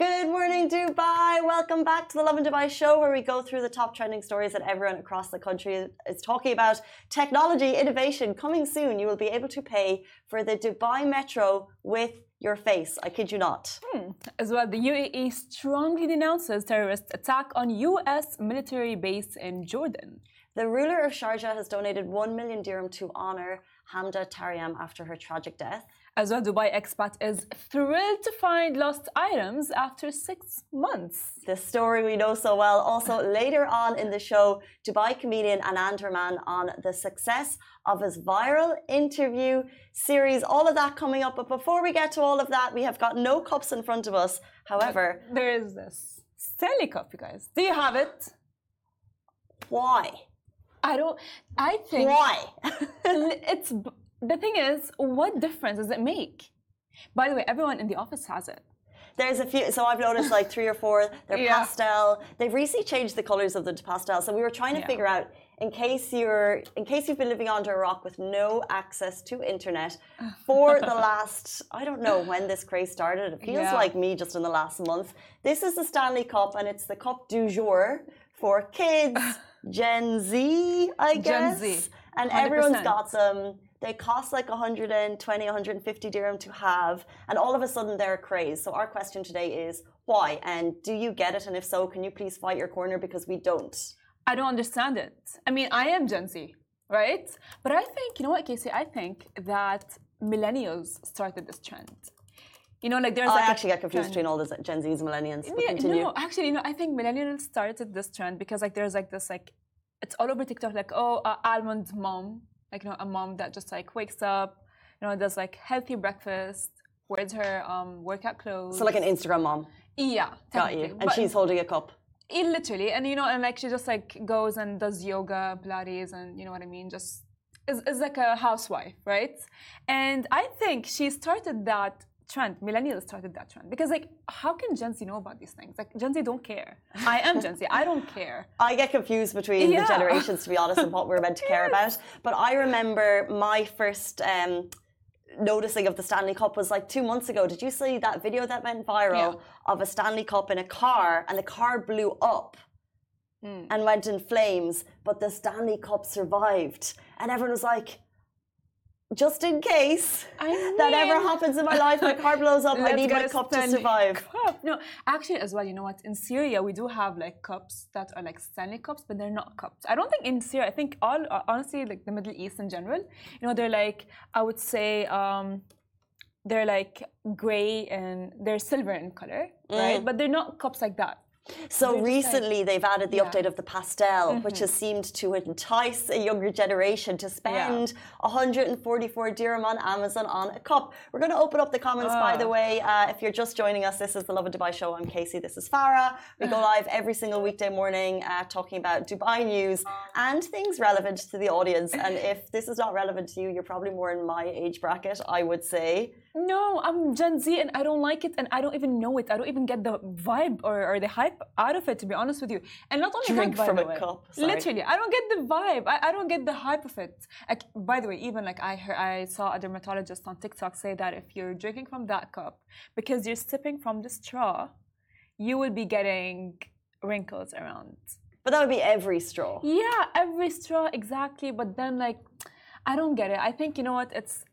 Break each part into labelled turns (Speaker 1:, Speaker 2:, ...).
Speaker 1: Good morning, Dubai. Welcome back to the Lovin Dubai show, where we go through the top trending stories that everyone across the country is talking about. Technology, innovation, coming soon. You will be able to pay for the Dubai Metro with your face. I kid you not.
Speaker 2: Hmm. As well, the UAE strongly denounces terrorist attack on U.S. military base in Jordan.
Speaker 1: The ruler of Sharjah has donated 1 million dirham to honor Hamda Taryam after her tragic death.
Speaker 2: As well, Dubai expat is thrilled to find lost items after six months.
Speaker 1: The story we know so well. Also, later on in the show, Dubai comedian Anand Raman on the success of his viral interview series. All of that coming up. But before we get to all of that, we have got no cups in front of us. However,
Speaker 2: there is this Stanley Cup, you guys. Do you have it?
Speaker 1: Why?
Speaker 2: I don't. I think.
Speaker 1: Why?
Speaker 2: it's the thing is, what difference does it make? By the way, everyone in the office has it.
Speaker 1: There's a few. So I've noticed like three or four. They're yeah. pastel. They've recently changed the colors of the pastel. So we were trying to yeah. figure out, in case you're, in case you've been living under a rock with no access to internet for the last, I don't know when this craze started. It feels yeah. like me just in the last month. This is the Stanley Cup, and it's the cup du jour for kids, Gen Z, I guess.
Speaker 2: Gen Z.
Speaker 1: And 100%. everyone's got them they cost like 120, 150 dirham to have, and all of a sudden they're a craze. So our question today is why? And do you get it? And if so, can you please fight your corner because we don't?
Speaker 2: I don't understand it. I mean, I am Gen Z, right? But I think, you know what, Casey? I think that millennials started this trend. You know, like there's.
Speaker 1: Oh,
Speaker 2: like
Speaker 1: I actually get confused between all the Gen Zs and millennials.
Speaker 2: Yeah, no, actually, you know, I think millennials started this trend because like there's like this like, it's all over TikTok. Like, oh, uh, almond mom, like you know a mom that just like wakes up you know does like healthy breakfast wears her um, workout clothes.
Speaker 1: So like an instagram mom?
Speaker 2: Yeah
Speaker 1: got you. and but she's holding a cup?
Speaker 2: It literally and you know and like she just like goes and does yoga pilates and you know what i mean? Just is, is like a housewife right? And i think she started that trend. Millennials started that trend because, like, how can Gen Z know about these things? Like, Gen Z don't care. I am Gen Z. I don't care.
Speaker 1: I get confused between yeah. the generations, to be honest, and what we're meant to care about. But I remember my first. Um, noticing of the Stanley Cup was like two months ago. Did you see that video that went viral yeah. of a Stanley Cup in a car and the car blew up mm. and went in flames, but the Stanley Cup survived? And everyone was like, just in case
Speaker 2: mean,
Speaker 1: that ever happens in my life, my car blows up, I need my cup to survive.
Speaker 2: Cup. No, actually, as well, you know what? In Syria, we do have like cups that are like Stanley cups, but they're not cups. I don't think in Syria, I think all, uh, honestly, like the Middle East in general, you know, they're like, I would say, um, they're like gray and they're silver in color, mm. right? But they're not cups like that.
Speaker 1: So recently they've added the yeah. update of the pastel, mm -hmm. which has seemed to entice a younger generation to spend yeah. 144 dirham on Amazon on a cup. We're going to open up the comments, by the ah. way. Uh, if you're just joining us, this is the Lovin Dubai show. I'm Casey. This is Farah. We go live every single weekday morning uh, talking about Dubai news and things relevant to the audience. And if this is not relevant to you, you're probably more in my age bracket, I would say.
Speaker 2: No, I'm Gen Z and I don't like it and I don't even know it. I don't even get the vibe or, or the hype out of it, to be honest with you. And not only
Speaker 1: drink
Speaker 2: that,
Speaker 1: from
Speaker 2: a
Speaker 1: cup.
Speaker 2: Sorry. Literally, I don't get the vibe. I, I don't get the hype of it. Like, by the way, even like I heard, I saw a dermatologist on TikTok say that if you're drinking from that cup because you're sipping from the straw, you will be getting wrinkles around.
Speaker 1: But that would be every straw.
Speaker 2: Yeah, every straw exactly. But then like, I don't get it. I think you know what? It's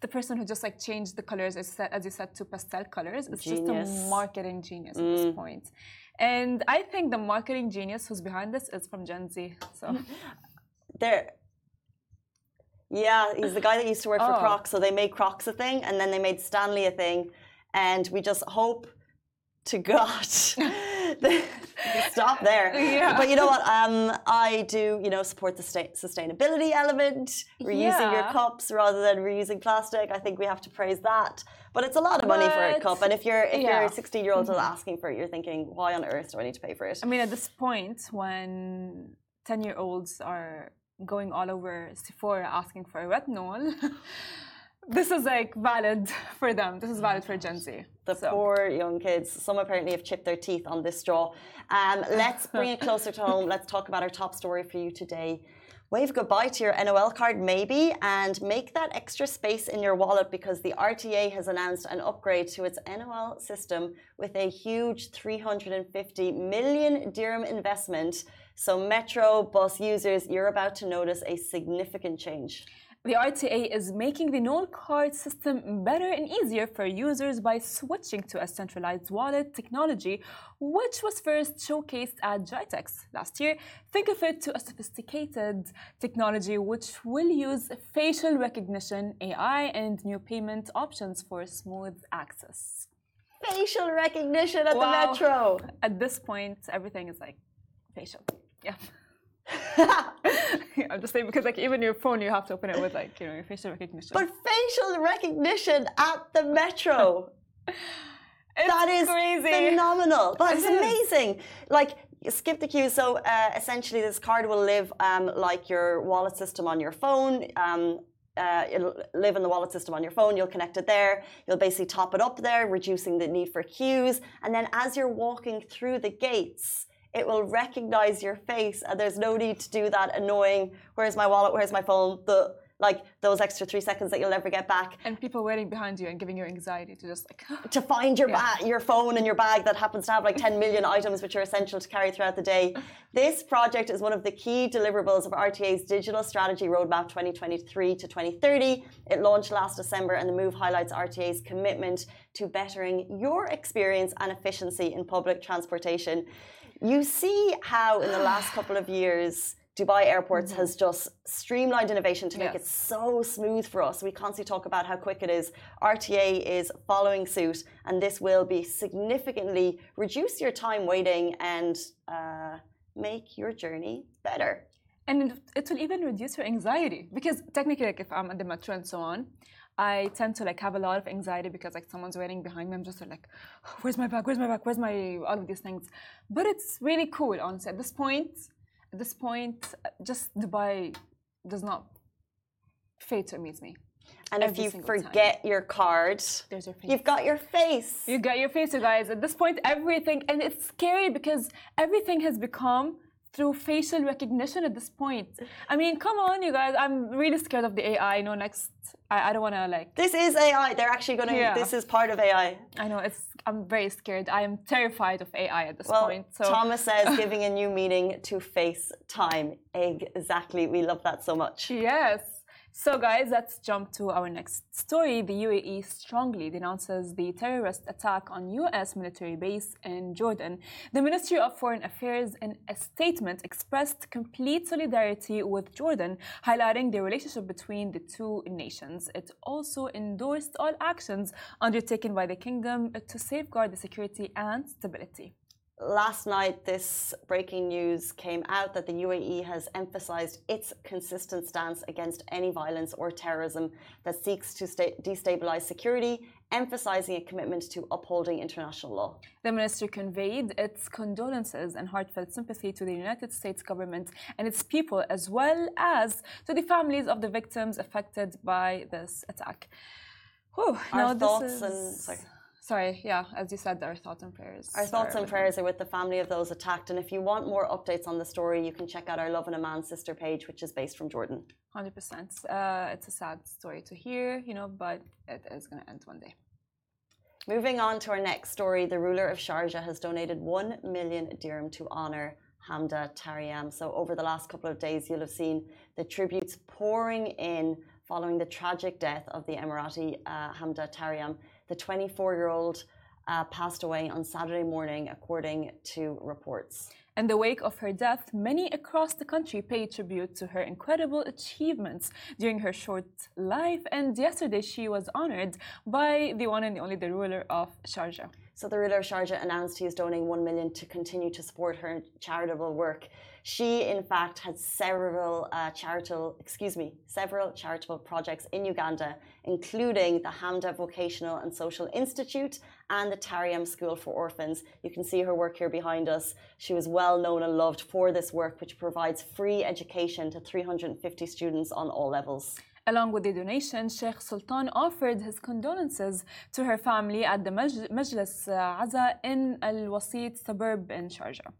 Speaker 2: the person who just like changed the colors as, set as you said to pastel colors it's genius. just a marketing genius mm. at this mm. point and i think the marketing genius who's behind this is from gen z so
Speaker 1: there yeah he's the guy that used to work for oh. crocs so they made crocs a thing and then they made stanley a thing and we just hope to god stop there.
Speaker 2: Yeah.
Speaker 1: But you know what? Um, I do, you know, support the sustainability element, reusing yeah. your cups rather than reusing plastic. I think we have to praise that. But it's a lot of money but, for a cup, and if you're if yeah. you're 16 year old mm -hmm. asking for it, you're thinking, why on earth do I need to pay for it?
Speaker 2: I mean, at this point, when 10 year olds are going all over Sephora asking for a retinol. this is like valid for them. This is valid for Gen Z.
Speaker 1: The so. poor young kids. Some apparently have chipped their teeth on this straw. Um, let's bring it closer to home. Let's talk about our top story for you today. wave goodbye to your NOL card, maybe, and make that extra space in your wallet because the RTA has announced an upgrade to its NOL system with a huge 350 million dirham investment. So, Metro bus users, you're about to notice a significant change.
Speaker 2: The RTA is making the NOL card system better and easier for users by switching to a centralized wallet technology, which was first showcased at GITEX last year. Think of it to a sophisticated technology which will use facial recognition, AI, and new payment options for smooth access.
Speaker 1: Facial recognition at wow. the metro.
Speaker 2: At this point, everything is like facial. Yeah. I'm just saying because like even your phone, you have to open it with like you know your facial recognition.
Speaker 1: But facial recognition at the metro. that is crazy. phenomenal. That's amazing. Like skip the queue. So uh, essentially, this card will live um, like your wallet system on your phone. Um, uh, it'll live in the wallet system on your phone. You'll connect it there. You'll basically top it up there, reducing the need for queues. And then as you're walking through the gates, it will recognize your face and there's no need to do that annoying where's my wallet? Where's my phone? The like those extra three seconds that you'll never get back.
Speaker 2: And people waiting behind you and giving you anxiety to just like
Speaker 1: to find your yeah. your phone and your bag that happens to have like 10 million items which are essential to carry throughout the day. This project is one of the key deliverables of rta's digital strategy roadmap 2023 to 2030 it launched last december and the move highlights rta's commitment to bettering your experience and efficiency in public transportation you see how in the last couple of years, Dubai Airports mm -hmm. has just streamlined innovation to make yes. it so smooth for us. We constantly talk about how quick it is. RTA is following suit, and this will be significantly reduce your time waiting and uh, make your journey better.
Speaker 2: And it will even reduce your anxiety because technically, like if I'm at the metro and so on, I tend to like have a lot of anxiety because like someone's waiting behind me. I'm just like, oh, where's my bag? Where's my bag? Where's my all of these things? But it's really cool, honestly. At this point, at this point, just Dubai does not fade to amaze me.
Speaker 1: And if you forget time. your card,
Speaker 2: There's your face.
Speaker 1: you've got your face.
Speaker 2: You got your face, you guys. At this point, everything, and it's scary because everything has become through facial recognition at this point. I mean, come on, you guys. I'm really scared of the AI. You know, next, I, I don't want to like.
Speaker 1: This is AI. They're actually going to. Yeah. This is part of AI.
Speaker 2: I know. It's. I'm very scared. I am terrified of AI at this
Speaker 1: well,
Speaker 2: point.
Speaker 1: So. Thomas says giving a new meaning to face time. Exactly. We love that so much.
Speaker 2: Yes. So, guys, let's jump to our next story. The UAE strongly denounces the terrorist attack on U.S. military base in Jordan. The Ministry of Foreign Affairs, in a statement, expressed complete solidarity with Jordan, highlighting the relationship between the two nations. It also endorsed all actions undertaken by the kingdom to safeguard the security and stability
Speaker 1: last night, this breaking news came out that the UAE has emphasized its consistent stance against any violence or terrorism that seeks to destabilize security, emphasizing a commitment to upholding international law.
Speaker 2: The minister conveyed its condolences and heartfelt sympathy to the United States government and its people, as well as to the families of the victims affected by this attack.
Speaker 1: Whew, Our thoughts is... and sorry
Speaker 2: sorry, yeah, as you said, our thoughts and prayers.
Speaker 1: Our thoughts and prayers are with the family of those attacked. And if you want more updates on the story, you can check out our Lovin Amman sister page, which is based from Jordan.
Speaker 2: 100%. Uh, it's a sad story to hear, you know, but it is going to end one day.
Speaker 1: Moving on to our next story, the ruler of Sharjah has donated 1 million dirham to honor Hamda Taryam. So, over the last couple of days, you'll have seen the tributes pouring in following the tragic death of the Emirati uh, Hamda Taryam the 24 year old uh, passed away on Saturday morning, according to reports.
Speaker 2: In the wake of her death, many across the country paid tribute to her incredible achievements during her short life. And yesterday, she was honored by the one and only the ruler of Sharjah.
Speaker 1: So, the ruler of Sharjah announced he is donating one million to continue to support her charitable work. She, in fact, had several uh, charitable, excuse me, several charitable projects in Uganda, including the Hamda Vocational and Social Institute and the Taryam School for Orphans. You can see her work here behind us. She was well known and loved for this work, which provides free education to 350 students on all levels.
Speaker 2: Along with the donation, Sheikh Sultan offered his condolences to her family at the Majlis uh, Aza in Al Wasit suburb in Sharjah.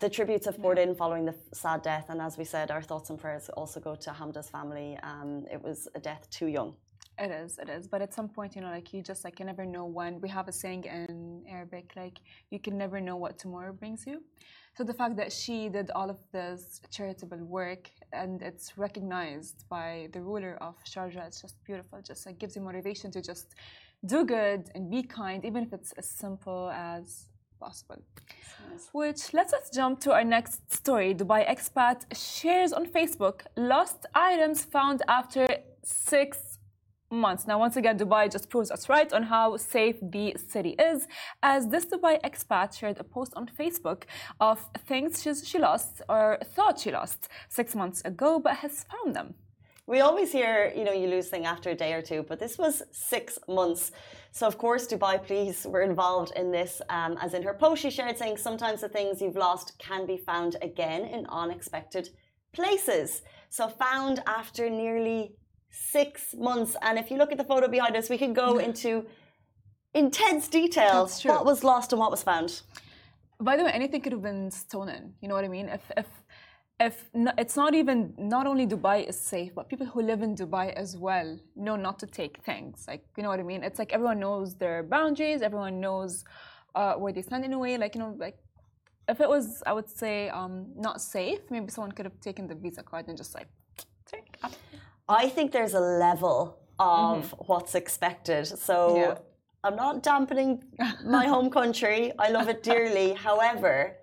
Speaker 1: The tributes have poured in following the sad death, and as we said, our thoughts and prayers also go to Hamda's family. Um, it was a death too young.
Speaker 2: It is, it is. But at some point, you know, like you just like you never know when. We have a saying in Arabic, like you can never know what tomorrow brings you. So the fact that she did all of this charitable work and it's recognized by the ruler of Sharjah, it's just beautiful. Just like gives you motivation to just do good and be kind, even if it's as simple as possible. Which lets us jump to our next story. Dubai expat shares on Facebook lost items found after six months. Now, once again, Dubai just proves us right on how safe the city is, as this Dubai expat shared a post on Facebook of things she's, she lost or thought she lost six months ago, but has found them.
Speaker 1: We always hear, you know, you lose thing after a day or two, but this was six months. So, of course, Dubai police were involved in this. Um, as in her post, she shared saying sometimes the things you've lost can be found again in unexpected places. So, found after nearly six months. And if you look at the photo behind us, we can go into intense detail what was lost and what was found.
Speaker 2: By the way, anything could have been stolen. You know what I mean? If if if no, it's not even not only Dubai is safe, but people who live in Dubai as well know not to take things. Like you know what I mean? It's like everyone knows their boundaries. Everyone knows uh, where they stand in a way. Like you know, like if it was, I would say, um, not safe. Maybe someone could have taken the Visa card and just like take. Up.
Speaker 1: I think there's a level of what's expected. So
Speaker 2: Mm-hmm. Yeah.
Speaker 1: I'm not dampening my home country. I love it dearly. However,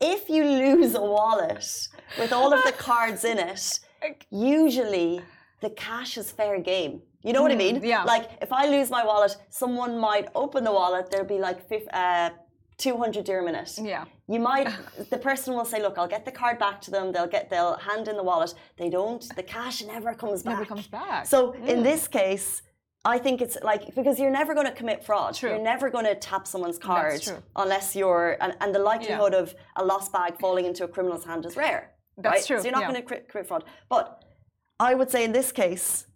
Speaker 1: if you lose a wallet with all of the cards in it, usually the cash is fair game. You know what I mean?
Speaker 2: Mm, yeah.
Speaker 1: Like if I lose my wallet, someone might open the wallet. There'll be like uh, 200 dirham in it.
Speaker 2: Yeah.
Speaker 1: You might, the person will say, "Look, I'll get the card back to them. They'll get, they'll hand in the wallet. They don't. The cash never comes back.
Speaker 2: Never comes back.
Speaker 1: So in this case, I think it's like because you're never going to commit fraud.
Speaker 2: True.
Speaker 1: You're never going to tap someone's card unless you're, and, and the likelihood of a lost bag falling into a criminal's hand is rare.
Speaker 2: That's
Speaker 1: right?
Speaker 2: true,
Speaker 1: So you're not
Speaker 2: yeah.
Speaker 1: going to commit fraud. But I would say in this case,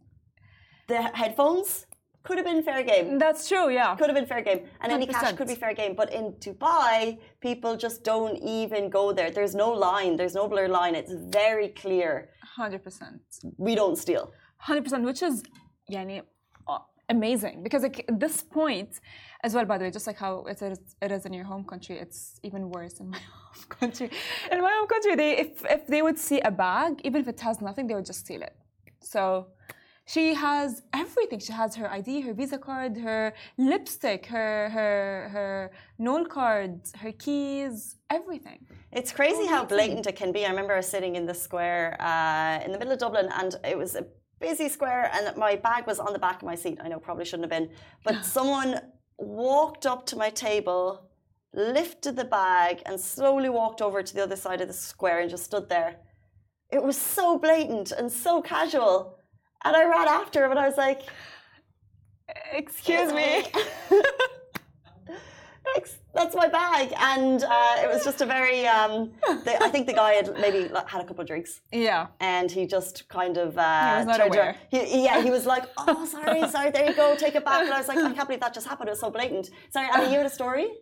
Speaker 1: the headphones could have been fair game
Speaker 2: That's true. Yeah.
Speaker 1: could have been fair game, and any cash could be fair game. But in Dubai, people just don't even go there. There's no line. There's no blurred line. It's very clear.
Speaker 2: Hundred percent.
Speaker 1: We don't steal.
Speaker 2: Hundred percent, which is, uh, amazing because like at this point, as well. By the way, just like how it is, it is in your home country, it's even worse in my home country. In my home country, they if if they would see a bag, even if it has nothing, they would just steal it. So. She has everything. She has her ID, her Visa card, her lipstick, her her her NOL cards, her keys, everything.
Speaker 1: It's crazy how blatant it can be. I remember was sitting in the square uh, in the middle of Dublin, and it was a busy square, and my bag was on the back of my seat. I know probably shouldn't have been, but someone walked up to my table, lifted the bag, and slowly walked over to the other side of the square and just stood there. It was so blatant and so casual. And I ran after him and I was like,
Speaker 2: Excuse me.
Speaker 1: Ex- that's my bag. And uh, it was just a very, um, the, I think the guy had maybe like, had a couple of drinks.
Speaker 2: yeah.
Speaker 1: And he just kind of. Uh,
Speaker 2: He was not aware.
Speaker 1: He, yeah, he was like, oh, sorry, sorry, there you go, take it back. And I was like, I can't believe that just happened. It was so blatant. Sorry, Annie, you had a story?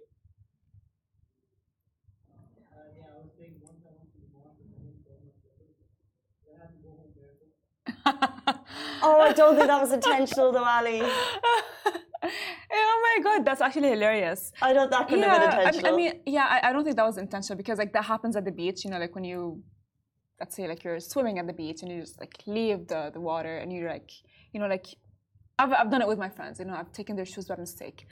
Speaker 1: Oh, I don't think that was intentional, though, Ali.
Speaker 2: oh my god, that's actually hilarious.
Speaker 1: I don't. That couldn't have been
Speaker 2: I mean-
Speaker 1: intentional.
Speaker 2: I, mean, yeah, I, I don't think that was intentional because like that happens at the beach. You know, like when you, let's say, like you're swimming at the beach and you just like leave the the water and you're like, you know, like I've I've done it with my friends. You know, I've taken their shoes by mistake.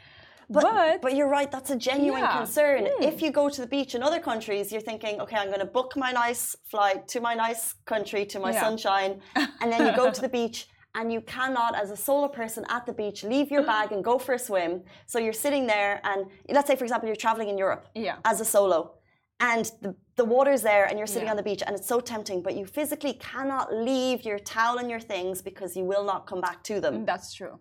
Speaker 1: But, but you're right, that's a genuine
Speaker 2: Yeah.
Speaker 1: concern. Hmm. If you go to the beach in other countries, you're thinking, okay, I'm going to book my nice flight to my nice country, to my
Speaker 2: Yeah.
Speaker 1: sunshine. And then you go to the beach and you cannot, as a solo person at the beach, leave your bag and go for a swim. So you're sitting there, and let's say, for example, you're traveling in Europe
Speaker 2: Yeah.
Speaker 1: as a solo. And the, the water's there, and you're sitting
Speaker 2: Yeah.
Speaker 1: on the beach, and it's so tempting, but you physically cannot leave your towel and your things because you will not come back to them.
Speaker 2: That's true.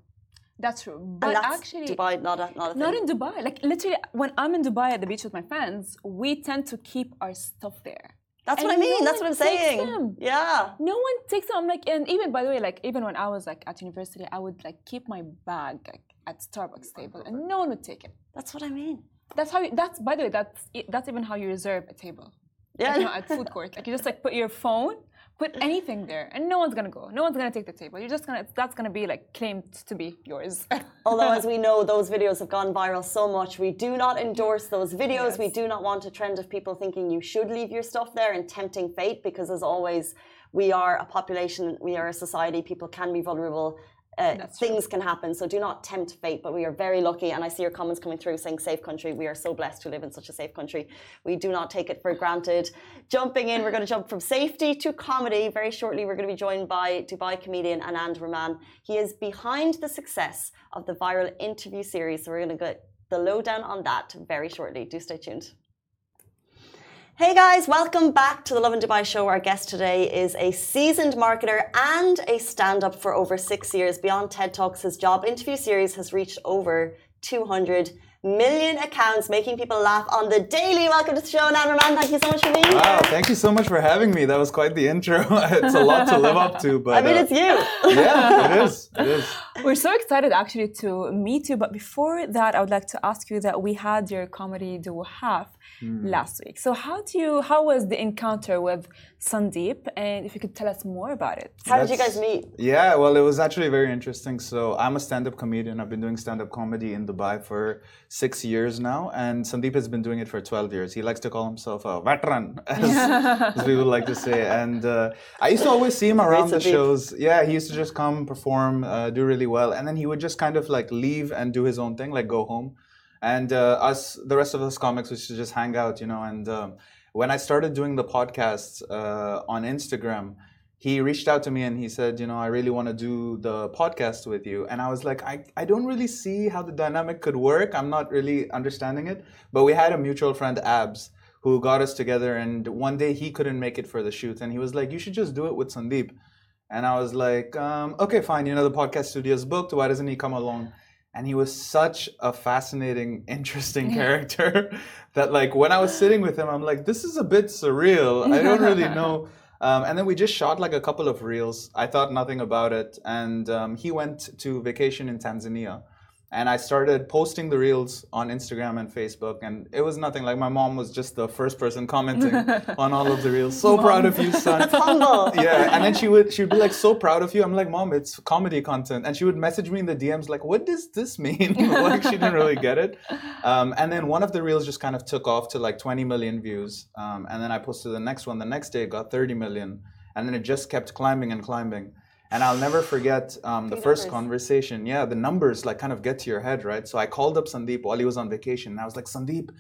Speaker 2: That's true. But
Speaker 1: that's
Speaker 2: actually,
Speaker 1: Dubai, not a, not a
Speaker 2: not in Dubai. Like literally, when I'm in Dubai at the beach with my friends, we tend to keep our stuff there.
Speaker 1: That's what I mean.
Speaker 2: no
Speaker 1: That's what I'm saying.
Speaker 2: them.
Speaker 1: Yeah.
Speaker 2: No one takes them. I'm like, and even by the way, like even when I was like at university, I would like keep my bag like at Starbucks table, and no one would take it.
Speaker 1: That's what I mean.
Speaker 2: That's how. You, that's by the way, that's that's even how you reserve a table.
Speaker 1: Yeah.
Speaker 2: Like, you know, at food court. Like you just like put your phone, put anything there, and no one's gonna go. No one's gonna take the table. You're just gonna that's gonna be like claimed to be yours.
Speaker 1: Although, as we know, those videos have gone viral so much, we do not endorse those videos.
Speaker 2: Yes.
Speaker 1: We do not want a trend of people thinking you should leave your stuff there and tempting fate, because as always, we are a population, we are a society, people can be vulnerable. Uh,
Speaker 2: true.
Speaker 1: things can happen, so do not tempt fate. But we are very lucky, and I see your comments coming through saying "safe country." We are so blessed to live in such a safe country. We do not take it for granted. Jumping in, we're going to jump from safety to comedy. Very shortly, we're going to be joined by Dubai comedian Anand Raman. He is behind the success of the viral interview series. So we're going to get the lowdown on that very shortly. Do stay tuned. Hey guys, welcome back to the Lovin Dubai show. Our guest today is a seasoned marketer and a stand up for over six years. Beyond TED Talks, his job interview series has reached over 200 million accounts, making people laugh on the daily. Welcome to the show, Nan Raman. Thank you so much for being
Speaker 3: Wow,
Speaker 1: here.
Speaker 3: thank you so much for having me. That was quite the intro. it's a lot to live up to, but
Speaker 1: I mean,
Speaker 3: uh,
Speaker 1: it's you.
Speaker 3: yeah, it is. It is.
Speaker 2: We're so excited actually to meet you. But before that, I would like to ask you that we had your comedy duo half
Speaker 3: Hmm.
Speaker 2: last week. So how do you how was the encounter with Sandeep? And if you could tell us more about it.
Speaker 1: How did you guys meet?
Speaker 3: Yeah, well, it was actually very interesting. So I'm a stand-up comedian. I've been doing stand-up comedy in Dubai for six years now, and Sandeep has been doing it for 12 years. He likes to call himself a veteran, as, as we would like to say. And uh, I used to always see him around the shows. Yeah, he used to just come, perform, uh, do really well, and then he would just kind of like leave and do his own thing, like go home. And uh, us, the rest of us comics, we should just hang out, you know. And um, when I started doing the podcasts uh, on Instagram, he reached out to me and he said, you know, I really want to do the podcast with you. And I was like, I, I don't really see how the dynamic could work. I'm not really understanding it. But we had a mutual friend, Abs, who got us together. And one day he couldn't make it for the shoot. And he was like, you should just do it with Sandeep. And I was like, um, okay, fine. You know, the podcast studio's booked. Why doesn't he come along? And he was such a fascinating, interesting character that, like, when I was sitting with him, I'm like, this is a bit surreal. I don't really know. Um, and then we just shot like a couple of reels. I thought nothing about it. And um, he went to vacation in Tanzania. And I started posting the reels on Instagram and Facebook. And it was nothing. Like, my mom was just the first person commenting on all of the reels. So proud of you, son yeah, and then she would she would be like so proud of you. I'm like, mom, it's comedy content, and she would message me in the DMs like, what does this mean? like she didn't really get it. Um, and then one of the reels just kind of took off to like 20 million views, um, and then I posted the next one. The next day it got 30 million, and then it just kept climbing and climbing. And I'll never forget um, the first conversation. Yeah, the numbers like kind of get to your head, right? So I called up Sandeep while he was on vacation, and I was like, Sandeep,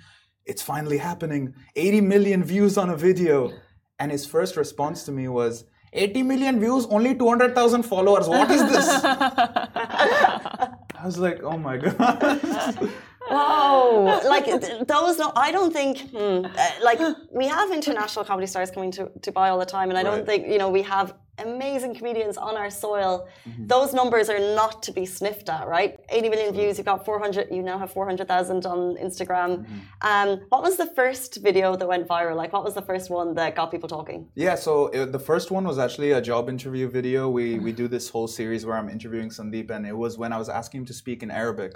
Speaker 3: it's finally happening. 80 million views on a video. And his first response to me was, 80 million views, only 200,000 followers. What is this? I was like, oh my God.
Speaker 1: Wow, like th- those. No, I don't think. Hmm, uh, like we have international comedy stars coming to Dubai all the time, and I don't think you know we have amazing comedians on our soil.
Speaker 3: Mm-hmm.
Speaker 1: Those numbers are not to be sniffed at, right? 80 million views. You've got 400. You now have 400,000 on Instagram.
Speaker 3: Mm-hmm.
Speaker 1: Um, what was the first video that went viral? Like, what was the first one that got people talking?
Speaker 3: Yeah, so uh the first one was actually a job interview video. We we do this whole series where I'm interviewing Sandeep, and it was when I was asking him to speak in Arabic.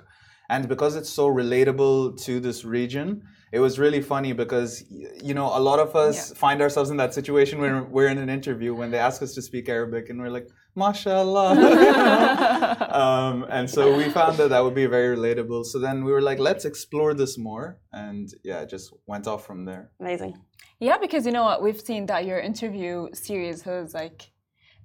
Speaker 3: And because it's so relatable to this region, it was really funny because you know a lot of us find ourselves in that situation when we're in an interview when they ask us to speak Arabic, and we're like, "Mashallah," um, and so we found that that would be very relatable. So then we were like, "Let's explore this more," and yeah, it just went off from there.
Speaker 1: Amazing.
Speaker 2: Yeah, because you know what, we've seen that your interview series has like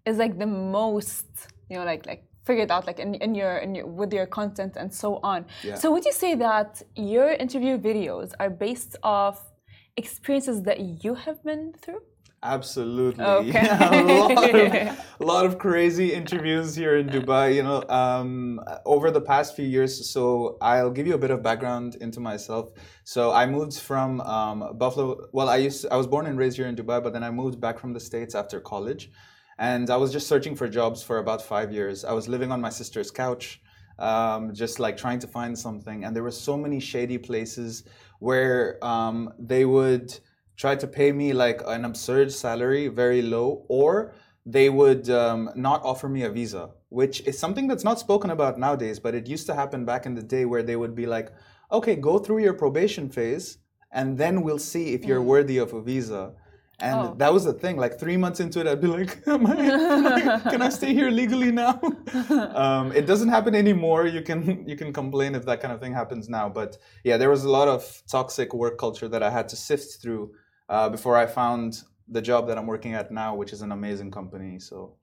Speaker 2: is like the most, you know, like like figured out like in, in your in your with your content and so on.
Speaker 3: Yeah.
Speaker 2: So would you say that your interview videos are based off experiences that you have been through?
Speaker 3: Absolutely.
Speaker 2: Okay.
Speaker 3: a, lot of, a lot of crazy interviews here in Dubai. You know, um, over the past few years. So I'll give you a bit of background into myself. So I moved from um, Buffalo. Well, I used I was born and raised here in Dubai, but then I moved back from the states after college, and I was just searching for jobs for about five years. I was living on my sister's couch. Um, just like trying to find something, and there were so many shady places where um, they would try to pay me like an absurd salary, very low, or they would um, not offer me a visa, which is something that's not spoken about nowadays, but it used to happen back in the day where they would be like, okay, go through your probation phase, and then we'll see if you're worthy of a visa. And
Speaker 2: Oh.
Speaker 3: that was the thing. Like three months into it, I'd be like, Am I, can, I, can I stay here legally now? um, it doesn't happen anymore. You can you can complain if that kind of thing happens now. But yeah, there was a lot of toxic work culture that I had to sift through uh, before I found the job that I'm working at now, which is an amazing company. So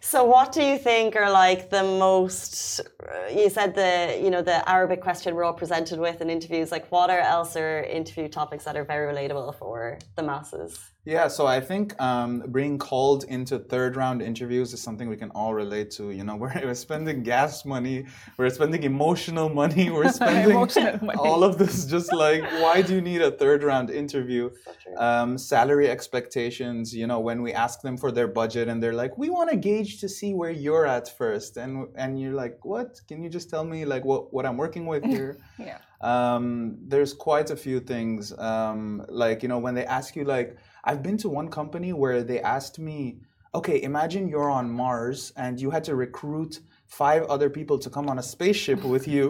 Speaker 1: So, what do you think are like the most? uh, You said the you know the Arabic question we're all presented with in interviews. Like, what are else are interview topics that are very relatable for the masses?
Speaker 3: Yeah, so I think um, being called into third round interviews is something we can all relate to. You know, we're, we're spending gas money, we're spending emotional money, we're spending
Speaker 2: money.
Speaker 3: all of this. Just like, why do you need a third round interview? Um, salary expectations. You know, when we ask them for their budget, and they're like, we want to gauge to see where you're at first, and and you're like, what? Can you just tell me like what what I'm working with here?
Speaker 2: Yeah.
Speaker 3: um, there's quite a few things um, like you know when they ask you like i've been to one company where they asked me okay imagine you're on mars and you had to recruit five other people to come on a spaceship with you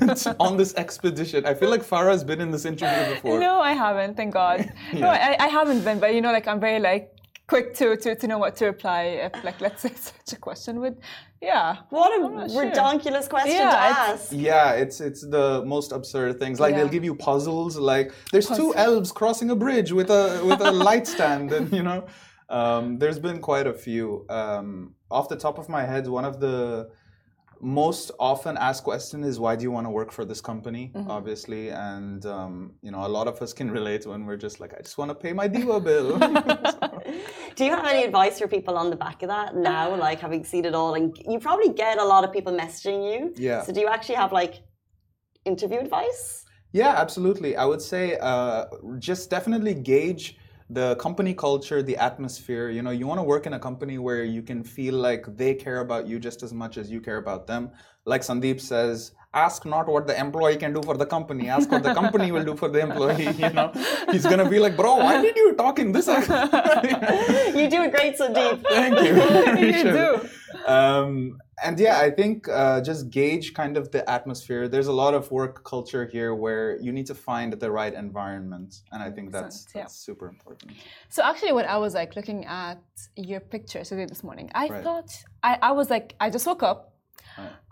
Speaker 3: on this expedition i feel like farah's been in this interview before
Speaker 2: No, I haven't. Thank God. No, I, I haven't been, but you know, like I'm very like quick to to, to know what to reply if like let's say such a question would, yeah.
Speaker 1: What a
Speaker 2: I'm sure.
Speaker 1: redonkulous question
Speaker 2: Yeah,
Speaker 1: to
Speaker 2: it's-
Speaker 1: ask.
Speaker 3: yeah it's it's the most absurd things like
Speaker 2: Yeah.
Speaker 3: they'll give you puzzles like there's two elves crossing a bridge with a with a light stand and you know um, there's been quite a few um, off the top of my head one of the most often asked question is why do you want to work for this company
Speaker 2: Mm-hmm.
Speaker 3: obviously and um, you know a lot of us can relate when we're just like i just want to pay my DEWA bill
Speaker 1: Do you have any advice for people on the back of that now, like having seen it all? And you probably get a lot of people messaging you.
Speaker 3: Yeah.
Speaker 1: So, do you actually have like interview advice?
Speaker 3: Yeah, absolutely. I would say uh, just definitely gauge the company culture, the atmosphere. You know, you want to work in a company where you can feel like they care about you just as much as you care about them. Like Sandeep says, ask not what the employee can do for the company, ask what the company will do for the employee. You know, he's gonna be like, bro, why did you talk in this?
Speaker 1: you do a great Sandeep.
Speaker 3: Thank you.
Speaker 2: You do.
Speaker 3: Um, and yeah, I think uh, just gauge kind of the atmosphere. There's a lot of work culture here where you need to find the right environment, and I think that's,
Speaker 2: yeah.
Speaker 3: that's super important.
Speaker 2: So actually, when I was like looking at your pictures today this morning, I
Speaker 3: Right.
Speaker 2: thought I, I was like I just woke up.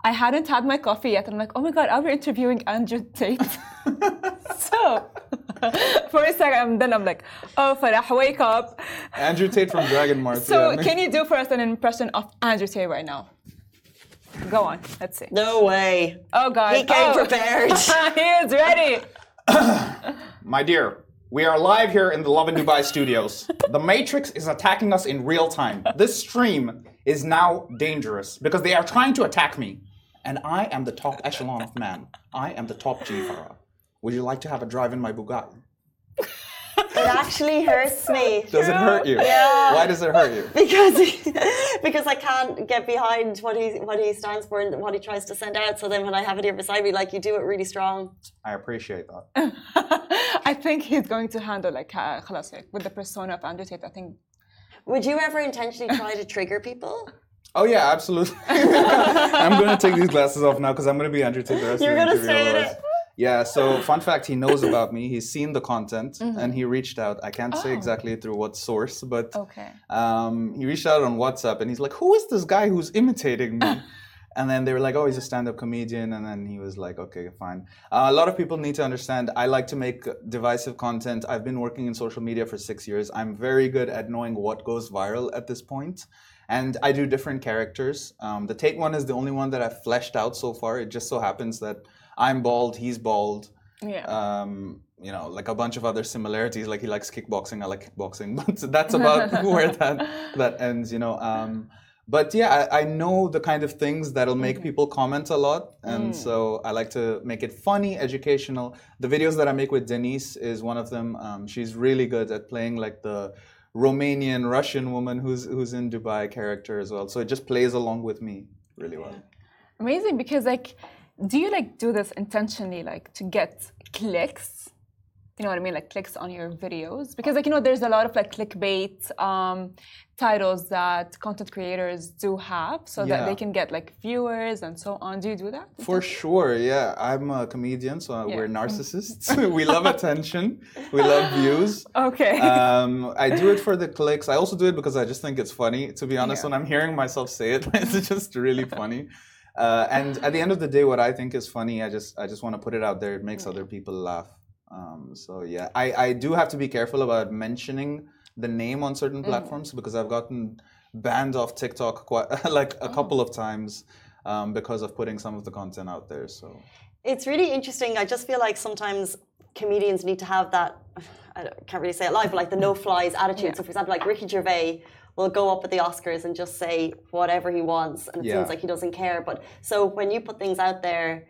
Speaker 2: I hadn't had my coffee yet. I'm like, oh my god, are we interviewing Andrew Tate? so for a second, then I'm like, oh Farah, wake up.
Speaker 3: Andrew Tate from Dragon Mart.
Speaker 2: So
Speaker 3: yeah.
Speaker 2: can you do for us an impression of Andrew Tate right now? Go on, let's see.
Speaker 1: No way.
Speaker 2: Oh god,
Speaker 1: He came
Speaker 2: oh.
Speaker 1: prepared.
Speaker 2: he is ready.
Speaker 4: My dear, we are live here in the Lovin Dubai studios. The Matrix is attacking us in real time. This stream is now dangerous because they are trying to attack me. And I am the top echelon of man. I am the top G. Would you like to have a drive in my Bugatti?
Speaker 1: It actually hurts me.
Speaker 3: Does it hurt you?
Speaker 1: Yeah.
Speaker 3: Why does it hurt you?
Speaker 1: Because because I can't get behind what he what he stands for and what he tries to send out. So then when I have it here beside me, like you do it really strong.
Speaker 3: I appreciate that.
Speaker 2: I think he's going to handle like uh, with the persona of Andrew Tate. I think.
Speaker 1: Would you ever intentionally try to trigger people?
Speaker 3: Oh yeah, absolutely. I'm gonna take these glasses off now because I'm gonna be Andrew Tate.
Speaker 1: You're gonna say it.
Speaker 3: Yeah. So fun fact, he knows about me. He's seen the content and he reached out. I can't say
Speaker 2: Oh.
Speaker 3: exactly through what source, but
Speaker 2: okay.
Speaker 3: um, he reached out on WhatsApp and he's like, "Who is this guy who's imitating me?" and then they were like, "Oh, he's a stand-up comedian." And then he was like, "Okay, fine." Uh, a lot of people need to understand. I like to make divisive content. I've been working in social media for six years. I'm very good at knowing what goes viral at this. And I do different characters. Um, the Tate one is the only one that I've fleshed out so far. It just so happens that I'm bald, he's bald
Speaker 2: Yeah.
Speaker 3: um, you know, like a bunch of other similarities. Like he likes kickboxing, I like kickboxing, but that's about where that that ends. You know. Um, but yeah, I, I know the kind of things that'll make people comment a lot, and so I like to make it funny, educational. The videos that I make with Denise is one of them. Um, she's really good at playing like the Romanian Russian woman who's who's in Dubai character as well. So it just plays along with me really well.
Speaker 2: Amazing because like, do you like do this intentionally like to get clicks? you know what I mean, like clicks on your videos? Because like you know, there's a lot of like clickbait um, titles that content creators do have, so that they can get like viewers and so on. Do you do that?
Speaker 3: For sure, yeah. I'm a comedian, so we're narcissists. we love attention. We love views.
Speaker 2: Okay.
Speaker 3: Um, I do it for the clicks. I also do it because I just think it's funny. To be honest,
Speaker 2: Yeah.
Speaker 3: when I'm hearing myself say it, it's just really funny. Uh, and at the end of the day, what I think is funny, I just I just want to put it out there. It makes other people laugh. Um, so yeah, I, I do have to be careful about mentioning the name on certain platforms because I've gotten banned off TikTok quite like a couple of times um, because of putting some of the content out there. So
Speaker 1: It's really interesting. I just feel like sometimes comedians need to have that. I can't really say it live, but like the no flies attitude.
Speaker 2: Yeah.
Speaker 1: So, for example, like Ricky Gervais will go up at the Oscars and just say whatever he wants, and it
Speaker 3: Yeah.
Speaker 1: seems like he doesn't care. But so when you put things out there,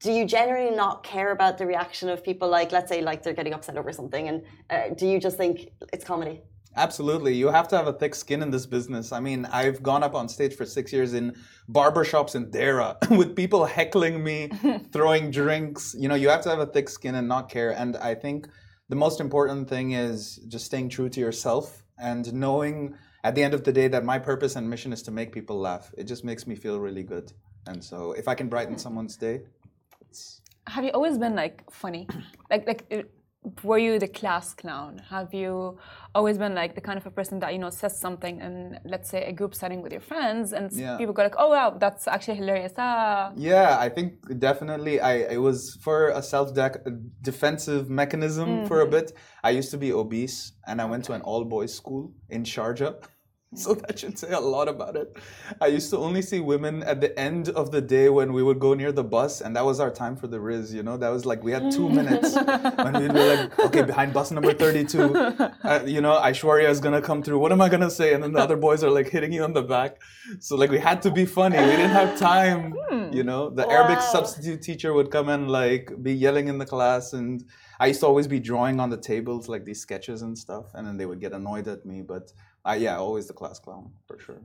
Speaker 1: do you generally not care about the reaction of people? Like, let's say, like they're getting upset over something, and uh, do you just think it's comedy?
Speaker 3: Absolutely. You have to have a thick skin in this business. I mean, I've gone up on stage for six years in barbershops in Deira with people heckling me, throwing drinks. You know, you have to have a thick skin and not care. And I think the most important thing is just staying true to yourself and knowing at the end of the day that my purpose and mission is to make people laugh. It just makes me feel really good. And so if I can brighten someone's day, it's
Speaker 2: Have you always been like funny? Like like uh, were you the class clown? Have you always been like the kind of a person that you know says something in let's say a group setting with your friends and
Speaker 3: Yeah.
Speaker 2: people go like, "Oh wow, that's actually hilarious." Ah.
Speaker 3: Yeah, I think definitely. I it was for a self defensive mechanism for a bit. I used to be obese, and I went to an all boys school in Sharjah. So that should say a lot about it. I used to only see women at the end of the day when we would go near the bus, and that was our time for the Riz. You know, that was like we had two minutes when we'd be like, okay, behind bus number thirty-two, uh, you know, Aishwarya is gonna come through. What am I gonna say? And then the other boys are like hitting you on the back. So like we had to be funny. We didn't have time. You know, the Arabic substitute teacher would come and like be yelling in the class, and I used to always be drawing on the tables like these sketches and stuff, and then they would get annoyed at me. But I, yeah, always the class clown for sure.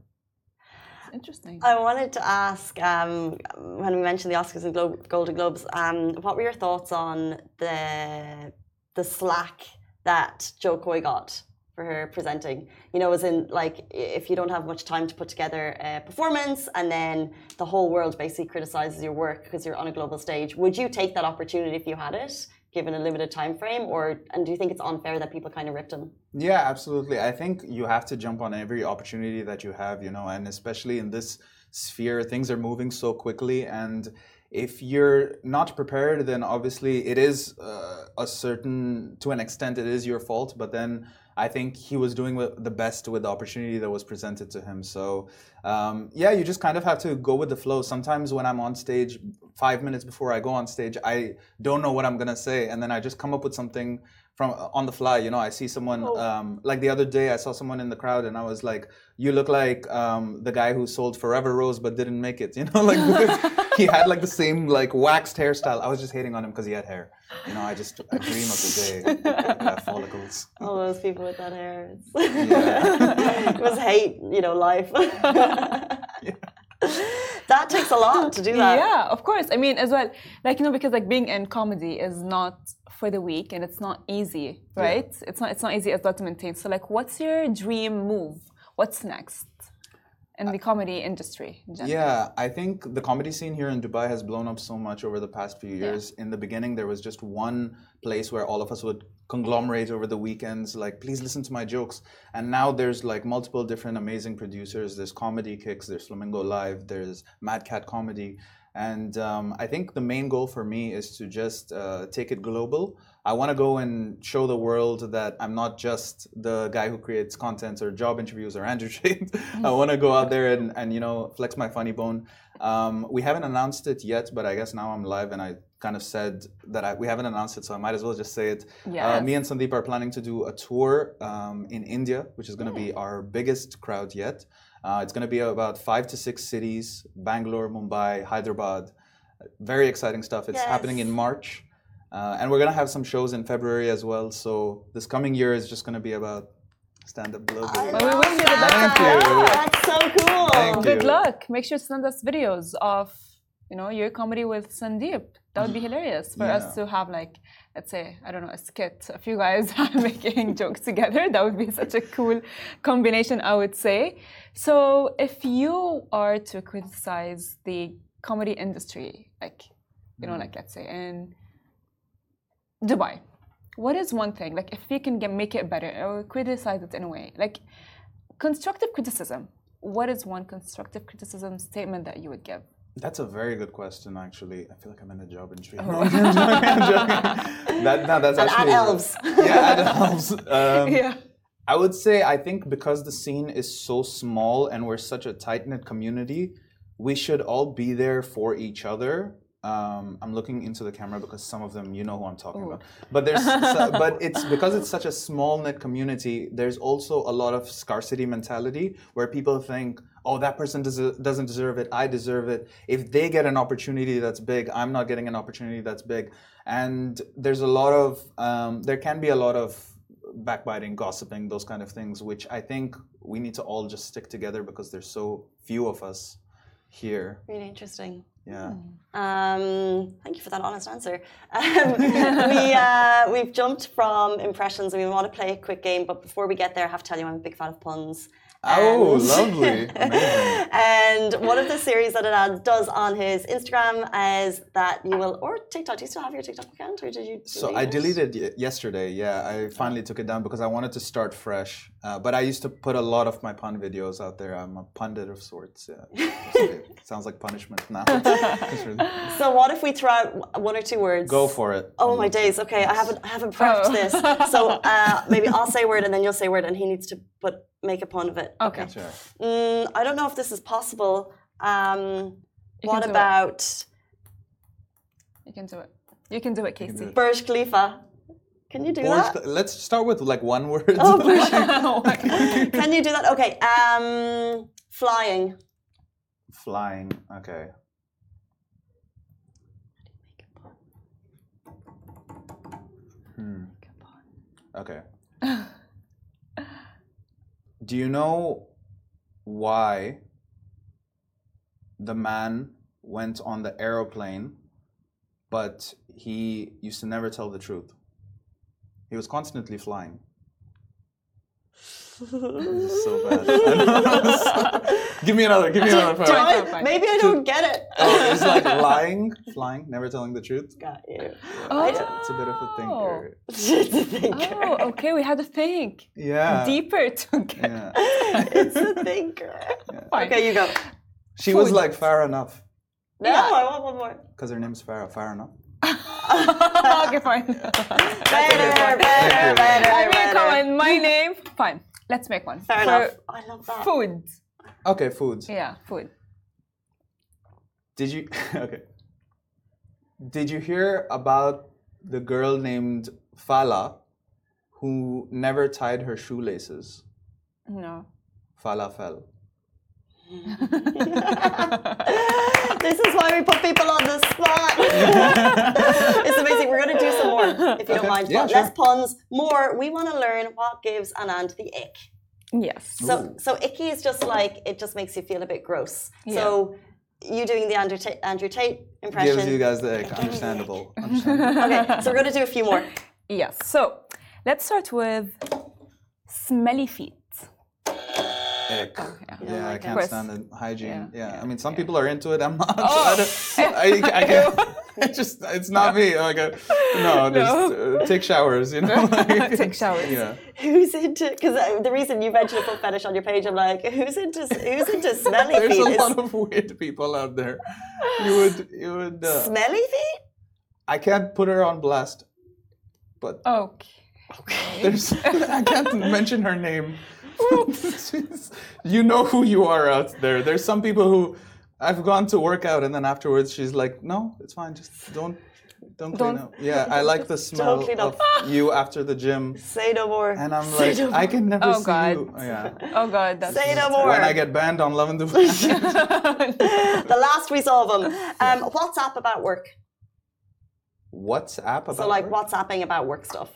Speaker 2: It's interesting.
Speaker 1: I wanted to ask um, when we mentioned the Oscars and Glo- Golden Globes, um, what were your thoughts on the the slack that Jo Koy got for her presenting? You know, as in like if you don't have much time to put together a performance, and then the whole world basically criticizes your work because you're on a global stage, would you take that opportunity if you had it? Given a limited time frame, or and do you think it's unfair that people kind of ripped him?
Speaker 3: Yeah, absolutely. I think you have to jump on every opportunity that you have, you know, and especially in this sphere, things are moving so quickly. And if you're not prepared, then obviously it is uh, a certain, to an extent, it is your fault. But then I think he was doing the best with the opportunity that was presented to him. So, um, yeah, you just kind of have to go with the flow. Sometimes when I'm on stage, five minutes before I go on stage, I don't know what I'm gonna say, and then I just come up with something from on the fly. You know, I see someone um, like the other day, I saw someone in the crowd, and I was like, "You look like um, the guy who sold Forever Rose but didn't make it." You know, like he had like the same like waxed hairstyle. I was just hating on him because he had hair. You know, I just I dream of the day I follicles.
Speaker 1: All those people with that hair.
Speaker 3: Yeah.
Speaker 1: it was hate, you know, life. That takes a lot to do that.
Speaker 2: Yeah, of course. I mean, as well, like you know, because like being in comedy is not for the weak and it's not easy, right? It's not. It's not easy as well to maintain. So, like, what's your dream move? What's next in the comedy industry? In?
Speaker 3: Yeah, I think the comedy scene here in Dubai has blown up so much over the past few years. In the beginning, there was just one place where all of us would conglomerate over the weekends, like, please listen to my jokes. And now there's like multiple different amazing producers. There's Comedy Kicks, there's Flamingo Live, there's Mad Cat Comedy. And um, I think the main goal for me is to just uh, take it global. I want to go and show the world that I'm not just the guy who creates content or job interviews or Andrew Tate. I want to go out there and, and you know flex my funny bone. Um, we haven't announced it yet, but I guess now I'm live and I kind of said that I, we haven't announced it, so I might as well just say it. Uh, me and Sandeep are planning to do a tour um, in India, which is going to be our biggest crowd yet. Uh, it's going to be about five to six cities: Bangalore, Mumbai, Hyderabad. Very exciting stuff. It's happening in March. Uh, and we're going to have some shows in February as well. So this coming year is just going to be about stand up globally.
Speaker 2: Well, we wish you the best.
Speaker 3: Thank you.
Speaker 1: That's so cool.
Speaker 3: Thank
Speaker 2: Good
Speaker 3: you.
Speaker 2: luck. Make sure to send us videos of you know, your comedy with Sandeep. That would be hilarious for
Speaker 3: Yeah.
Speaker 2: us to have like, let's say, I don't know, a skit, a few guys making jokes together. That would be such a cool combination, I would say. So, if you are to criticize the comedy industry, like, you know, like let's say in Dubai, what is one thing, like, if we can get, make it better or criticize it in a way, like constructive criticism? What is one constructive criticism statement that you would give?
Speaker 3: That's a very good question, actually. I feel like I'm in a job industry. No, I'm joking, I'm joking. That, no, that's
Speaker 1: And
Speaker 3: actually
Speaker 1: at elves.
Speaker 3: Yeah, at elves. Um,
Speaker 2: yeah.
Speaker 3: I would say I think because the scene is so small and we're such a tight knit community, we should all be there for each other. Um, I'm looking into the camera because some of them, you know who I'm talking about. But there's, so- but it's because it's such a small knit community. There's also a lot of scarcity mentality where people think, oh, that person des- doesn't deserve it. I deserve it. If they get an opportunity that's big, I'm not getting an opportunity that's big. And there's a lot of, um, there can be a lot of backbiting, gossiping, those kind of things, which I think we need to all just stick together because there's so few of us here.
Speaker 1: Really interesting.
Speaker 3: Yeah.
Speaker 1: Um, thank you for that honest answer. Um, we, uh, we've jumped from impressions and we want to play a quick game, but before we get there, I have to tell you I'm a big fan of puns.
Speaker 3: Oh,
Speaker 1: And-
Speaker 3: lovely.
Speaker 1: And one of the series that Anand does on his Instagram is that you will, or TikTok. Do you still have your TikTok account, or did you?
Speaker 3: So
Speaker 1: delete
Speaker 3: I deleted y- yesterday. Yeah, I finally took it down because I wanted to start fresh. Uh, but I used to put a lot of my pun videos out there. I'm a pundit of sorts. Yeah. Sounds like punishment now.
Speaker 1: So what if we throw out one or two words?
Speaker 3: Go for it.
Speaker 1: Oh my days. Okay, I haven't I haven't prepped
Speaker 2: Oh.
Speaker 1: this. So uh, maybe I'll say a word and then you'll say a word, and he needs to put make a pun of it.
Speaker 2: Okay.
Speaker 3: Sure.
Speaker 1: Mm, I don't know if this is possible. Um,
Speaker 2: You
Speaker 1: what
Speaker 2: can do it.
Speaker 1: about
Speaker 2: You can do it. You can do it, Casey.
Speaker 3: it.
Speaker 1: Burj Khalifa? Can you do
Speaker 3: Or
Speaker 1: that?
Speaker 3: st- let's start with like one word.
Speaker 1: Oh, Burj Can you do that? Okay. Um, flying.
Speaker 3: Flying. Okay. Hmm. Okay. Do you know why the man went on the aeroplane, but he used to never tell the truth? He was constantly flying. This so bad. give me another. Give me another.
Speaker 1: Do
Speaker 3: part.
Speaker 1: I-
Speaker 2: fine, fine.
Speaker 1: maybe I don't get it.
Speaker 3: Oh, it's like lying, flying, never telling the truth.
Speaker 1: Got you.
Speaker 2: Oh.
Speaker 3: It's a bit of a thinker. Oh.
Speaker 1: It's a thinker.
Speaker 2: Oh, okay. We had to think
Speaker 3: Yeah.
Speaker 2: deeper to get.
Speaker 3: Yeah.
Speaker 1: it's a thinker.
Speaker 2: Fine.
Speaker 1: Okay, you go.
Speaker 3: She was like fair enough
Speaker 1: No,
Speaker 2: Yeah.
Speaker 1: I want one more.
Speaker 3: because her name's Farah. Fair enough.
Speaker 2: okay, fine.
Speaker 1: Better, better,
Speaker 3: Thank you.
Speaker 1: better,
Speaker 2: I mean,
Speaker 1: better.
Speaker 2: come on. My name. Fine. Let's make one.
Speaker 1: Fair
Speaker 2: For
Speaker 1: enough. I love that.
Speaker 2: Food.
Speaker 3: Okay, foods.
Speaker 2: Yeah, food.
Speaker 3: Did you? Okay. Did you hear about the girl named Fala who never tied her shoelaces?
Speaker 2: No.
Speaker 3: Fala fell.
Speaker 1: this is why we put people on the spot. it's amazing. We're going to do some more, if you don't mind.
Speaker 3: Yeah,
Speaker 1: But
Speaker 3: sure.
Speaker 1: Less puns, more. We want to learn what gives Anand the ick.
Speaker 2: Yes.
Speaker 1: So, so icky is just like it just makes you feel a bit gross. So, you doing the Andrew Tate, Andrew Tate impression?
Speaker 3: Gives you guys the ick. Understandable. Understandable.
Speaker 1: okay, so we're going to do a few more.
Speaker 2: Yes. So let's start with smelly feet.
Speaker 3: Ick.
Speaker 2: yeah.
Speaker 3: Yeah, I can't
Speaker 2: it.
Speaker 3: stand the hygiene.
Speaker 2: Yeah,
Speaker 3: Yeah, I mean, some people are into it. I'm not.
Speaker 2: Oh.
Speaker 3: I, I, I can't. It's just, it's not me. Like, uh, no, just uh, take showers. You know, like,
Speaker 2: Take showers.
Speaker 3: Yeah.
Speaker 1: Who's into? Because the reason you mentioned a foot fetish on your page, I'm like, who's into? Who's into smelly
Speaker 3: There's
Speaker 1: feet?
Speaker 3: a lot of weird people out there. You would, you would. Uh,
Speaker 1: smelly feet?
Speaker 3: I can't put her on blast, but
Speaker 2: okay. Okay.
Speaker 3: there's. I can't mention her name. She's- you know who you are out there. There's some people who I've gone to work out, and then afterwards she's like, "No, it's fine. Just don't." Don't clean
Speaker 2: Don't-
Speaker 3: up. Yeah, I like the smell of you after the gym,
Speaker 1: Say no more.
Speaker 3: and I'm
Speaker 1: Say
Speaker 3: like,
Speaker 1: no
Speaker 3: I can never
Speaker 2: Oh,
Speaker 3: see
Speaker 2: God.
Speaker 3: you. Oh, yeah.
Speaker 2: Oh God, that's
Speaker 1: Say no more.
Speaker 3: When I get banned on Lovin Dubai.
Speaker 1: the last we saw of him. Um, WhatsApp about work.
Speaker 3: WhatsApp about
Speaker 1: So like
Speaker 3: work?
Speaker 1: WhatsApping about work stuff.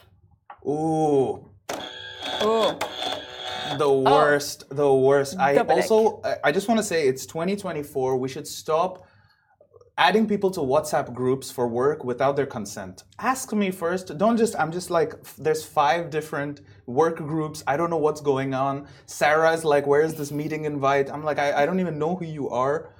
Speaker 3: Ooh,
Speaker 2: oh.
Speaker 3: The oh. worst, the worst. I
Speaker 2: Double
Speaker 3: also, I- just want to say it's 2024. We should stop adding people to WhatsApp groups for work without their consent. Ask me first. Don't just, I'm just like, there's five different work groups. I don't know what's going on. Sarah's like, where's this meeting invite? I'm like, I, I don't even know who you are.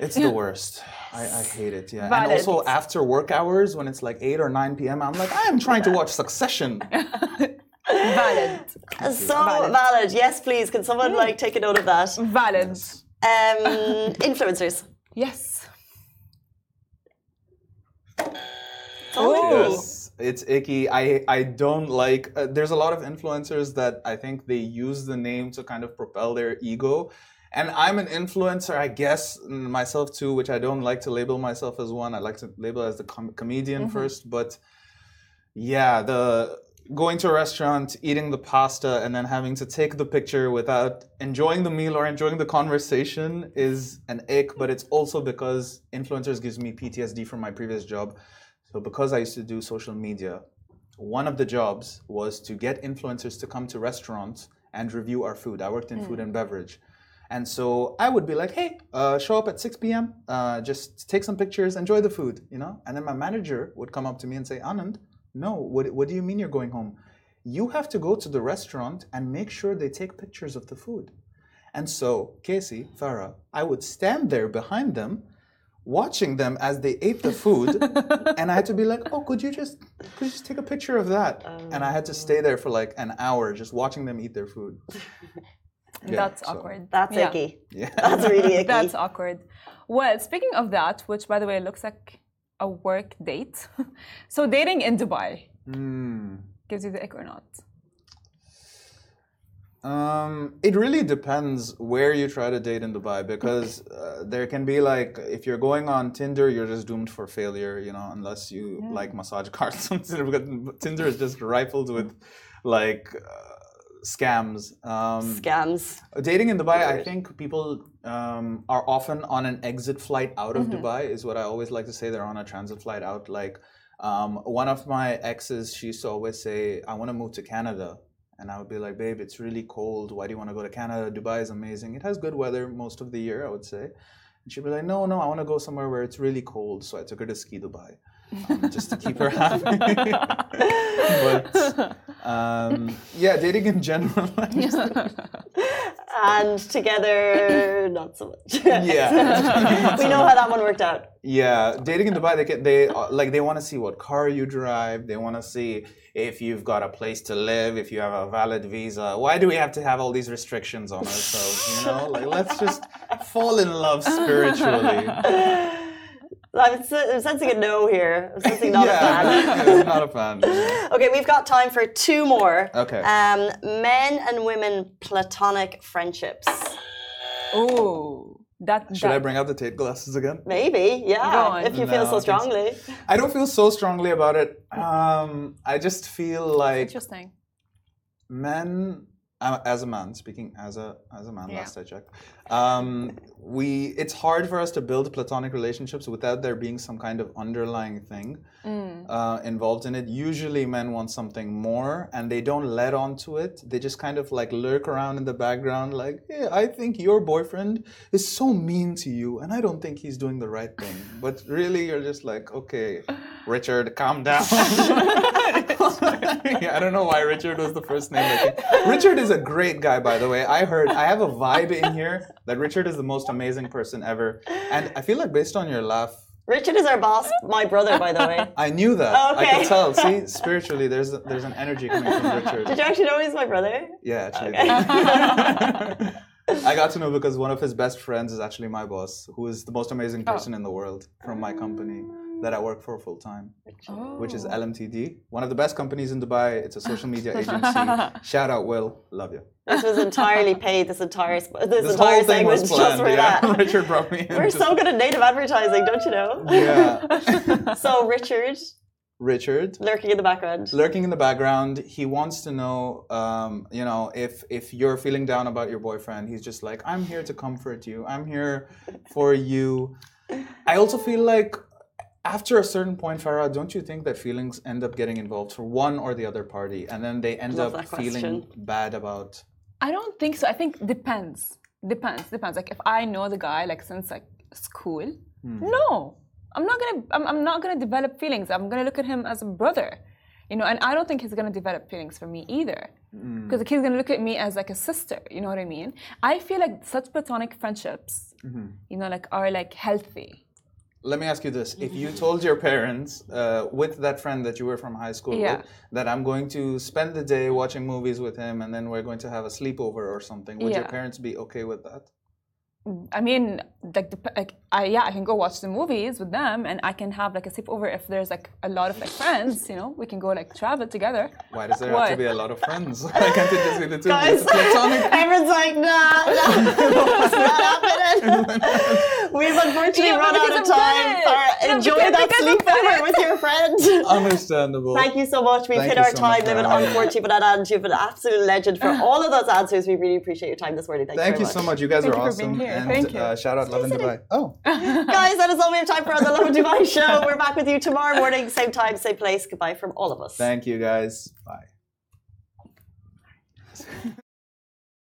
Speaker 3: It's the worst. I, I hate it. Yeah. And also after work hours when it's like 8 or 9 p.m., I'm like, I am trying to watch Succession.
Speaker 2: Valid.
Speaker 1: So
Speaker 2: Valid.
Speaker 1: valid. Yes, please. Can someone like take a note of that?
Speaker 2: Valid.
Speaker 1: Um, influencers.
Speaker 2: Yes.
Speaker 1: Oh.
Speaker 3: Yes, it's icky. I I don't like. Uh, there's a lot of influencers that I think they use the name to kind of propel their ego, and I'm an influencer, I guess mm, myself too, which I don't like to label myself as one. I like to label as the com- comedian first, but yeah, the going to a restaurant, eating the pasta, and then having to take the picture without enjoying the meal or enjoying the conversation is an ick. But it's also because influencers gives me PTSD from my previous job. So because I used to do social media, one of the jobs was to get influencers to come to restaurants and review our food. I worked in food and beverage. And so I would be like, hey, uh, show up at 6 p.m., uh, just take some pictures, enjoy the food, you know? And then my manager would come up to me and say, Anand, no, what, what do you mean you're going home? You have to go to the restaurant and make sure they take pictures of the food. And so, Casey, Farah, I would stand there behind them, watching them as they ate the food, and I had to be like, "Oh, could you just, could you just take a picture of that?" Oh, and I had to stay there for like an hour just watching them eat their food. Yeah,
Speaker 2: That's
Speaker 3: so-
Speaker 2: awkward.
Speaker 1: That's
Speaker 2: Yeah.
Speaker 1: icky.
Speaker 3: Yeah.
Speaker 1: That's really icky.
Speaker 2: That's awkward. Well, speaking of that, which by the way looks like a work date. so dating in Dubai
Speaker 3: Hmm.
Speaker 2: gives you the ick or not?
Speaker 3: Um, it really depends where you try to date in Dubai because uh, there can be like if you're going on Tinder, you're just doomed for failure, you know, unless you like massage cards on Tinder because Tinder is just rifled with like uh, scams. Um,
Speaker 1: Scams.
Speaker 3: Dating in Dubai, I think people um, are often on an exit flight out of Dubai, is what I always like to say. They're on a transit flight out. Like um, one of my exes, she used to always say, I want to move to Canada. And I would be like, babe, it's really cold. Why do you want to go to Canada? Dubai is amazing. It has good weather most of the year, I would say. And she'd be like, no, no, I want to go somewhere where it's really cold. So I took her to ski Dubai um, just to keep her happy. but um, yeah, dating in general.
Speaker 1: And together, not so much.
Speaker 3: Yeah.
Speaker 1: we know how that one worked out.
Speaker 3: Yeah, dating in Dubai, they get, they uh, like they want to see what car you drive. They want to see if you've got a place to live, if you have a valid visa. Why do we have to have all these restrictions on ourselves? You know, like let's just fall in love spiritually.
Speaker 1: I'm, s- I'm sensing a no here. I'm sensing not a fan.
Speaker 3: yeah, not a fan.
Speaker 1: Okay, we've got time for two more.
Speaker 3: Okay.
Speaker 1: Um, men and women platonic friendships.
Speaker 2: Oh, that.
Speaker 3: Should I bring out the Tate glasses again?
Speaker 1: Maybe,
Speaker 2: Go
Speaker 1: yeah.
Speaker 2: on.
Speaker 1: If you feel
Speaker 3: No,
Speaker 1: so
Speaker 3: so.
Speaker 1: strongly.
Speaker 3: I don't feel so strongly about it. Um, I just feel like
Speaker 2: Interesting.
Speaker 3: men as a man speaking as a as a man
Speaker 2: Yeah.
Speaker 3: last i checked. Um, we it's hard for us to build platonic relationships without there being some kind of underlying thing uh, involved in it. Usually men want something more and they don't let on to it. They just kind of like lurk around in the background like hey i think your boyfriend is so mean to you and i don't think he's doing the right thing. But really you're just like okay richard calm down Yeah, I don't know why Richard was the first name. Richard is a great guy, by the way. I heard, I have a vibe in here that Richard is the most amazing person ever. And I feel like based on your laugh,
Speaker 1: Richard is our boss, my brother, by the way.
Speaker 3: I knew that. I
Speaker 1: Okay.
Speaker 3: could tell. See, spiritually, there's there's an energy coming from Richard.
Speaker 1: Did you actually know he's my brother?
Speaker 3: Yeah, actually. I did. I got to know because one of his best friends is actually my boss, who is the most amazing oh. person in the world from my company that I work for full time, which is LMTD, one of the best companies in Dubai. It's a social media agency. Shout out, Will. Love you.
Speaker 1: This was entirely paid. This entire this,
Speaker 3: This
Speaker 1: entire
Speaker 3: whole thing
Speaker 1: segment
Speaker 3: was
Speaker 1: just
Speaker 3: planned.
Speaker 1: for
Speaker 3: Yeah,
Speaker 1: that.
Speaker 3: Richard brought me in.
Speaker 1: We're
Speaker 3: just-
Speaker 1: so good at native advertising, don't you know?
Speaker 3: yeah.
Speaker 1: So Richard
Speaker 3: Richard
Speaker 1: lurking in the background.
Speaker 3: lurking in the background. He wants to know, um, you know, if if you're feeling down about your boyfriend, he's just like, I'm here to comfort you. I'm here for you. I also feel like after a certain point, Farah, don't you think that feelings end up getting involved for one or the other party, and then they end
Speaker 1: Love
Speaker 3: up feeling bad about?
Speaker 2: I don't think so. I think depends. Depends. Depends. Like if I know the guy like since like school, hmm. No, I'm not gonna. I'm, I'm not gonna develop feelings. I'm gonna look at him as a brother, you know. And I don't think he's gonna develop feelings for me either, hmm. because he's gonna look at me as like a sister. You know what I mean? I feel like such platonic friendships, mm-hmm. you know, like are like healthy.
Speaker 3: Let me ask you this: If you told your parents, uh, with that friend that you were from high school,
Speaker 2: Yeah.
Speaker 3: with, that I'm going to spend the day watching movies with him, and then we're going to have a sleepover or something, would your parents be okay with that?
Speaker 2: I mean, like, the, like I, yeah, I can go watch the movies with them, and I can have like a sleepover if there's like a lot of like friends. You know, we can go like travel together.
Speaker 3: Why does there have to be a lot of friends? Why can't it just be the two?
Speaker 1: Guys,
Speaker 3: It's platonic.
Speaker 1: everyone's like, nah, nah, it's not happening. We've unfortunately
Speaker 2: Yeah,
Speaker 1: run out of
Speaker 2: I've
Speaker 1: time.
Speaker 2: done it. No,
Speaker 1: enjoy that
Speaker 2: because I've done
Speaker 1: sleepover with your friend.
Speaker 3: Understandable.
Speaker 1: Thank you so much. We've
Speaker 3: Thank
Speaker 1: hit our
Speaker 3: so
Speaker 1: time limit, unfortunately, but and you've been an absolute legend for all of those answers. We really appreciate your time this morning. Thank,
Speaker 3: Thank
Speaker 1: you
Speaker 3: you
Speaker 1: very
Speaker 3: so much. You guys
Speaker 2: Thank
Speaker 3: are
Speaker 2: you for being
Speaker 3: awesome.
Speaker 2: here.
Speaker 3: And
Speaker 2: Thank you.
Speaker 3: Uh, shout out Lovin Dubai. Oh.
Speaker 1: Guys, that is all we have time for on the Lovin Dubai show. We're back with you tomorrow morning, same time, same place. Goodbye from all of us.
Speaker 3: Thank you guys. Bye.